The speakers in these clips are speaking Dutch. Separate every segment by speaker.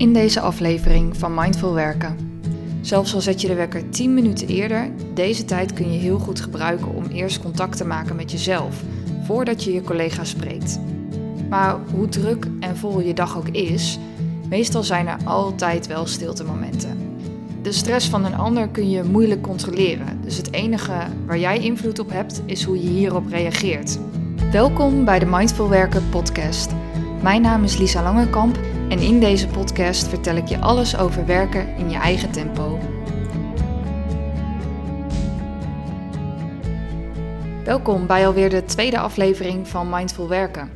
Speaker 1: In deze aflevering van Mindful Werken. Zelfs al zet je de wekker 10 minuten eerder, deze tijd kun je heel goed gebruiken om eerst contact te maken met jezelf, voordat je je collega spreekt. Maar hoe druk en vol je dag ook is, meestal zijn er altijd wel stiltemomenten. De stress van een ander kun je moeilijk controleren, dus het enige waar jij invloed op hebt is hoe je hierop reageert. Welkom bij de Mindful Werken podcast. Mijn naam is Lisa Langekamp en in deze podcast vertel ik je alles over werken in je eigen tempo. Welkom bij alweer de tweede aflevering van Mindful Werken.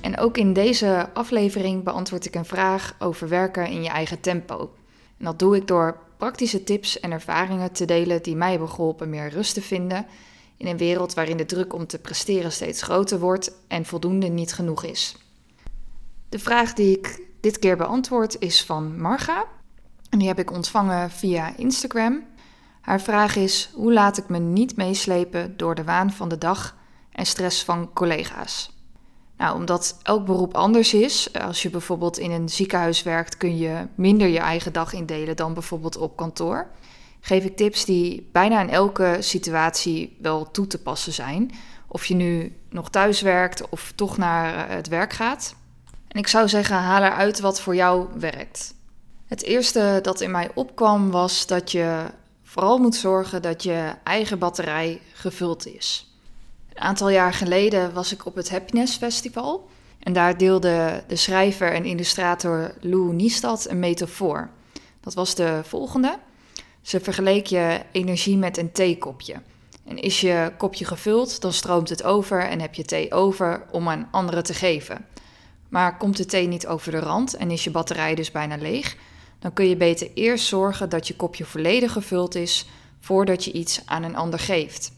Speaker 1: En ook in deze aflevering beantwoord ik een vraag over werken in je eigen tempo. En dat doe ik door praktische tips en ervaringen te delen die mij hebben geholpen meer rust te vinden in een wereld waarin de druk om te presteren steeds groter wordt en voldoende niet genoeg is. De vraag die ik dit keer beantwoord is van Marga. En die heb ik ontvangen via Instagram. Haar vraag is: hoe laat ik me niet meeslepen door de waan van de dag en stress van collega's? Nou, omdat elk beroep anders is. Als je bijvoorbeeld in een ziekenhuis werkt, kun je minder je eigen dag indelen dan bijvoorbeeld op kantoor. Geef ik tips die bijna in elke situatie wel toe te passen zijn. Of je nu nog thuis werkt of toch naar het werk gaat. En ik zou zeggen, haal eruit wat voor jou werkt. Het eerste dat in mij opkwam was dat je vooral moet zorgen dat je eigen batterij gevuld is. Een aantal jaar geleden was ik op het Happiness Festival. En daar deelde de schrijver en illustrator Lou Niestad een metafoor. Dat was de volgende. Ze vergeleek je energie met een theekopje. En is je kopje gevuld, dan stroomt het over en heb je thee over om aan anderen te geven. Maar komt de thee niet over de rand en is je batterij dus bijna leeg, dan kun je beter eerst zorgen dat je kopje volledig gevuld is voordat je iets aan een ander geeft.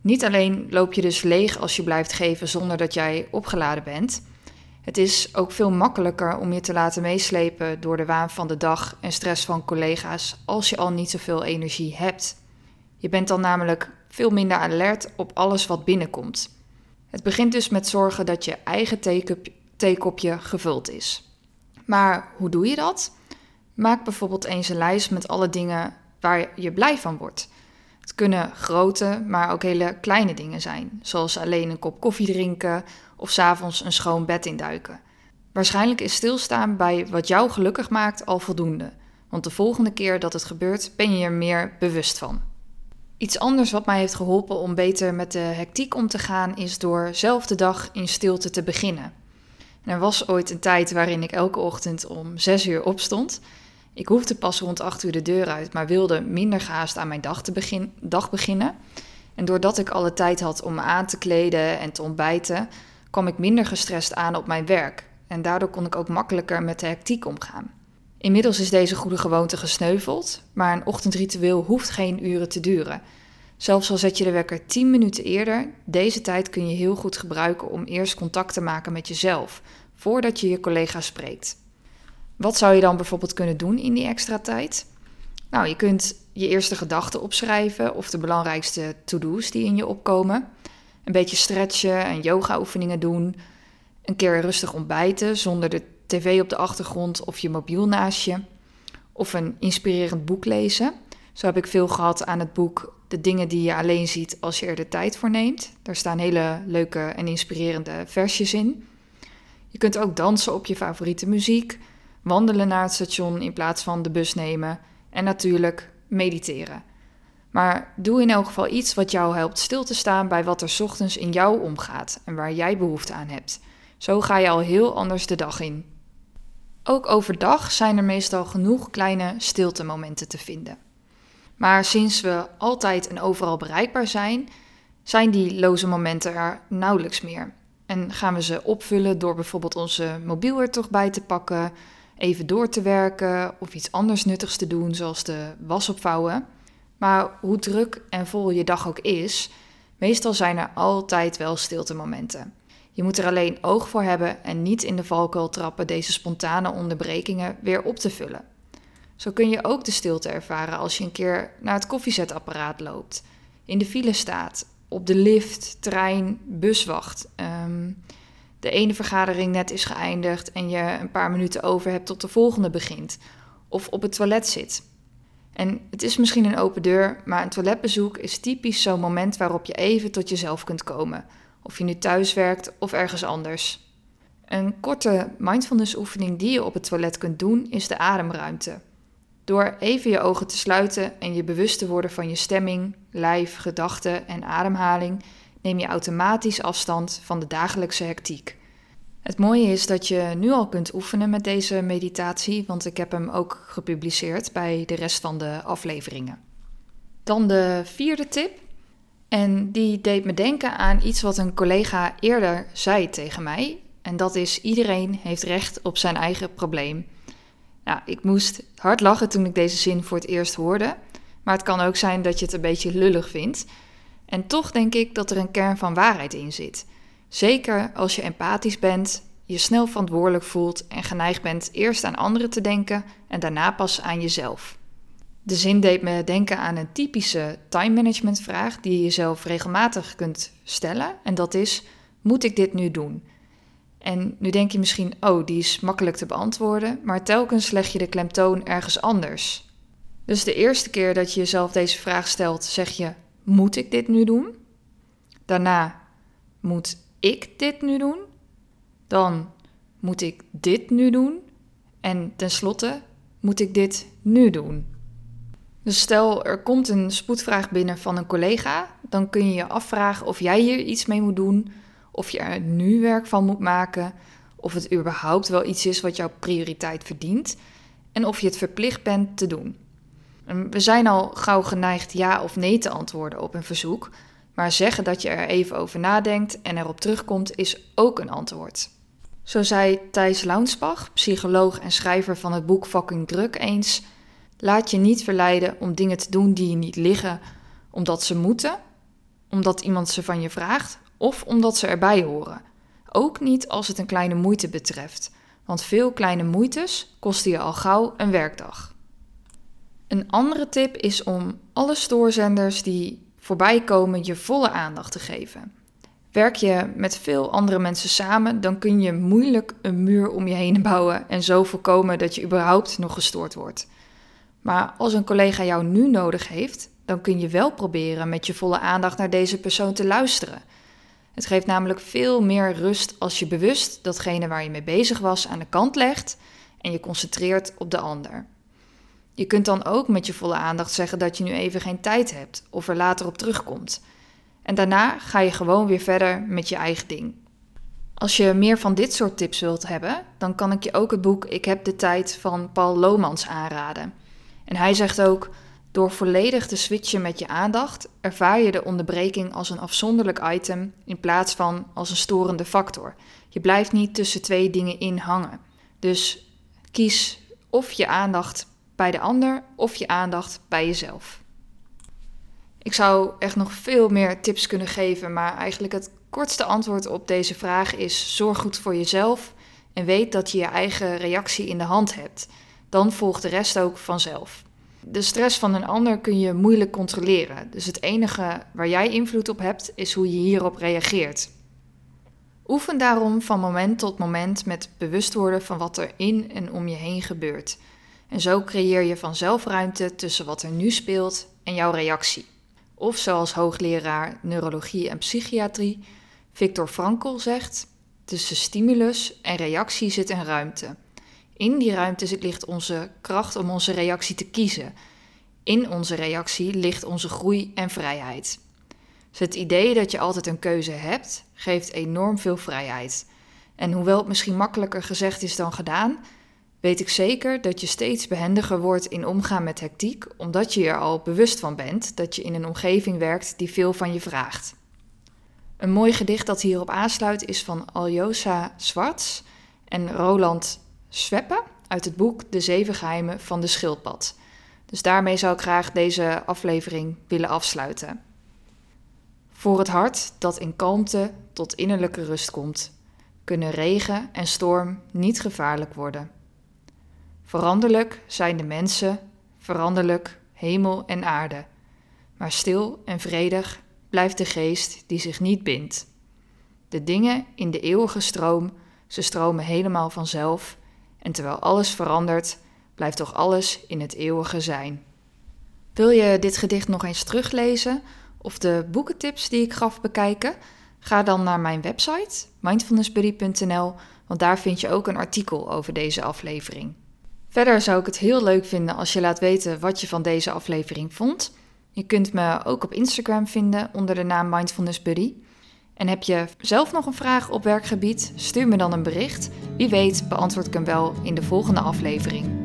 Speaker 1: Niet alleen loop je dus leeg als je blijft geven zonder dat jij opgeladen bent. Het is ook veel makkelijker om je te laten meeslepen door de waan van de dag en stress van collega's als je al niet zoveel energie hebt. Je bent dan namelijk veel minder alert op alles wat binnenkomt. Het begint dus met zorgen dat je eigen theekopje gevuld is. Maar hoe doe je dat? Maak bijvoorbeeld eens een lijst met alle dingen waar je blij van wordt. Het kunnen grote, maar ook hele kleine dingen zijn, zoals alleen een kop koffie drinken of s'avonds een schoon bed induiken. Waarschijnlijk is stilstaan bij wat jou gelukkig maakt al voldoende, want de volgende keer dat het gebeurt ben je er meer bewust van. Iets anders wat mij heeft geholpen om beter met de hectiek om te gaan is door zelf de dag in stilte te beginnen er was ooit een tijd waarin ik elke ochtend om 6 uur opstond. Ik hoefde pas rond 8 uur de deur uit, maar wilde minder gehaast aan mijn dag, te begin, dag beginnen. En doordat ik alle tijd had om me aan te kleden en te ontbijten, kwam ik minder gestrest aan op mijn werk. En daardoor kon ik ook makkelijker met de hectiek omgaan. Inmiddels is deze goede gewoonte gesneuveld, maar een ochtendritueel hoeft geen uren te duren. Zelfs al zet je de wekker 10 minuten eerder, deze tijd kun je heel goed gebruiken om eerst contact te maken met jezelf, voordat je je collega spreekt. Wat zou je dan bijvoorbeeld kunnen doen in die extra tijd? Nou, je kunt je eerste gedachten opschrijven of de belangrijkste to-do's die in je opkomen. Een beetje stretchen en yoga-oefeningen doen. Een keer rustig ontbijten zonder de tv op de achtergrond of je mobiel naast je. Of een inspirerend boek lezen. Zo heb ik veel gehad aan het boek De dingen die je alleen ziet als je er de tijd voor neemt. Daar staan hele leuke en inspirerende versjes in. Je kunt ook dansen op je favoriete muziek, wandelen naar het station in plaats van de bus nemen en natuurlijk mediteren. Maar doe in elk geval iets wat jou helpt stil te staan bij wat er ochtends in jou omgaat en waar jij behoefte aan hebt. Zo ga je al heel anders de dag in. Ook overdag zijn er meestal genoeg kleine stiltemomenten te vinden. Maar sinds we altijd en overal bereikbaar zijn, zijn die loze momenten er nauwelijks meer. En gaan we ze opvullen door bijvoorbeeld onze mobiel er toch bij te pakken, even door te werken of iets anders nuttigs te doen, zoals de was opvouwen. Maar hoe druk en vol je dag ook is, meestal zijn er altijd wel stiltemomenten. Je moet er alleen oog voor hebben en niet in de valkuil trappen deze spontane onderbrekingen weer op te vullen. Zo kun je ook de stilte ervaren als je een keer naar het koffiezetapparaat loopt, in de file staat, op de lift, trein, bus wacht. Ehm, de ene vergadering net is geëindigd en je een paar minuten over hebt tot de volgende begint, of op het toilet zit. En het is misschien een open deur, maar een toiletbezoek is typisch zo'n moment waarop je even tot jezelf kunt komen, of je nu thuis werkt of ergens anders. Een korte mindfulness oefening die je op het toilet kunt doen is de ademruimte. Door even je ogen te sluiten en je bewust te worden van je stemming, lijf, gedachten en ademhaling, neem je automatisch afstand van de dagelijkse hectiek. Het mooie is dat je nu al kunt oefenen met deze meditatie, want ik heb hem ook gepubliceerd bij de rest van de afleveringen. Dan de vierde tip. En die deed me denken aan iets wat een collega eerder zei tegen mij. En dat is: iedereen heeft recht op zijn eigen probleem. Nou, ik moest hard lachen toen ik deze zin voor het eerst hoorde. Maar het kan ook zijn dat je het een beetje lullig vindt. En toch denk ik dat er een kern van waarheid in zit. Zeker als je empathisch bent, je snel verantwoordelijk voelt en geneigd bent eerst aan anderen te denken en daarna pas aan jezelf. De zin deed me denken aan een typische time management vraag die je jezelf regelmatig kunt stellen. En dat is: moet ik dit nu doen? En nu denk je misschien, oh, die is makkelijk te beantwoorden, maar telkens leg je de klemtoon ergens anders. Dus de eerste keer dat je jezelf deze vraag stelt, zeg je: moet ik dit nu doen? Daarna moet ik dit nu doen? Dan moet ik dit nu doen? En tenslotte moet ik dit nu doen? Dus stel er komt een spoedvraag binnen van een collega, dan kun je je afvragen of jij hier iets mee moet doen, of je er nu werk van moet maken, of het überhaupt wel iets is wat jouw prioriteit verdient en of je het verplicht bent te doen. We zijn al gauw geneigd ja of nee te antwoorden op een verzoek, maar zeggen dat je er even over nadenkt en erop terugkomt is ook een antwoord. Zo zei Thijs Launsbach, psycholoog en schrijver van het boek Fucking Druk, eens: Laat je niet verleiden om dingen te doen die je niet liggen, omdat ze moeten, omdat iemand ze van je vraagt of omdat ze erbij horen. Ook niet als het een kleine moeite betreft, want veel kleine moeites kosten je al gauw een werkdag. Een andere tip is om alle stoorzenders die voorbij komen je volle aandacht te geven. Werk je met veel andere mensen samen, dan kun je moeilijk een muur om je heen bouwen en zo voorkomen dat je überhaupt nog gestoord wordt. Maar als een collega jou nu nodig heeft, dan kun je wel proberen met je volle aandacht naar deze persoon te luisteren. Het geeft namelijk veel meer rust als je bewust datgene waar je mee bezig was aan de kant legt en je concentreert op de ander. Je kunt dan ook met je volle aandacht zeggen dat je nu even geen tijd hebt of er later op terugkomt. En daarna ga je gewoon weer verder met je eigen ding. Als je meer van dit soort tips wilt hebben, dan kan ik je ook het boek Ik heb de tijd van Paul Lomans aanraden. En hij zegt ook: door volledig te switchen met je aandacht, ervaar je de onderbreking als een afzonderlijk item in plaats van als een storende factor. Je blijft niet tussen twee dingen in hangen. Dus kies of je aandacht bij de ander of je aandacht bij jezelf. Ik zou echt nog veel meer tips kunnen geven, maar eigenlijk het kortste antwoord op deze vraag is: zorg goed voor jezelf en weet dat je je eigen reactie in de hand hebt. Dan volgt de rest ook vanzelf. De stress van een ander kun je moeilijk controleren, dus het enige waar jij invloed op hebt is hoe je hierop reageert. Oefen daarom van moment tot moment met bewust worden van wat er in en om je heen gebeurt. En zo creëer je vanzelf ruimte tussen wat er nu speelt en jouw reactie. Of zoals hoogleraar neurologie en psychiatrie Viktor Frankl zegt: tussen stimulus en reactie zit een ruimte. In die ruimte ligt onze kracht om onze reactie te kiezen. In onze reactie ligt onze groei en vrijheid. Het idee dat je altijd een keuze hebt, geeft enorm veel vrijheid. En hoewel het misschien makkelijker gezegd is dan gedaan, weet ik zeker dat je steeds behendiger wordt in omgaan met hectiek, omdat je er al bewust van bent dat je in een omgeving werkt die veel van je vraagt. Een mooi gedicht dat hierop aansluit is van Aljosa Zwarts en Roland Sveppe uit het boek De Zeven Geheimen van de Schildpad. Dus daarmee zou ik graag deze aflevering willen afsluiten. Voor het hart dat in kalmte tot innerlijke rust komt, kunnen regen en storm niet gevaarlijk worden. Veranderlijk zijn de mensen, veranderlijk hemel en aarde, maar stil en vredig blijft de geest die zich niet bindt. De dingen in de eeuwige stroom, ze stromen helemaal vanzelf. En terwijl alles verandert, blijft toch alles in het eeuwige zijn. Wil je dit gedicht nog eens teruglezen of de boekentips die ik gaf bekijken? Ga dan naar mijn website mindfulnessbuddy.nl, want daar vind je ook een artikel over deze aflevering. Verder zou ik het heel leuk vinden als je laat weten wat je van deze aflevering vond. Je kunt me ook op Instagram vinden onder de naam Mindfulness Buddy. En heb je zelf nog een vraag op werkgebied? Stuur me dan een bericht. Wie weet beantwoord ik hem wel in de volgende aflevering.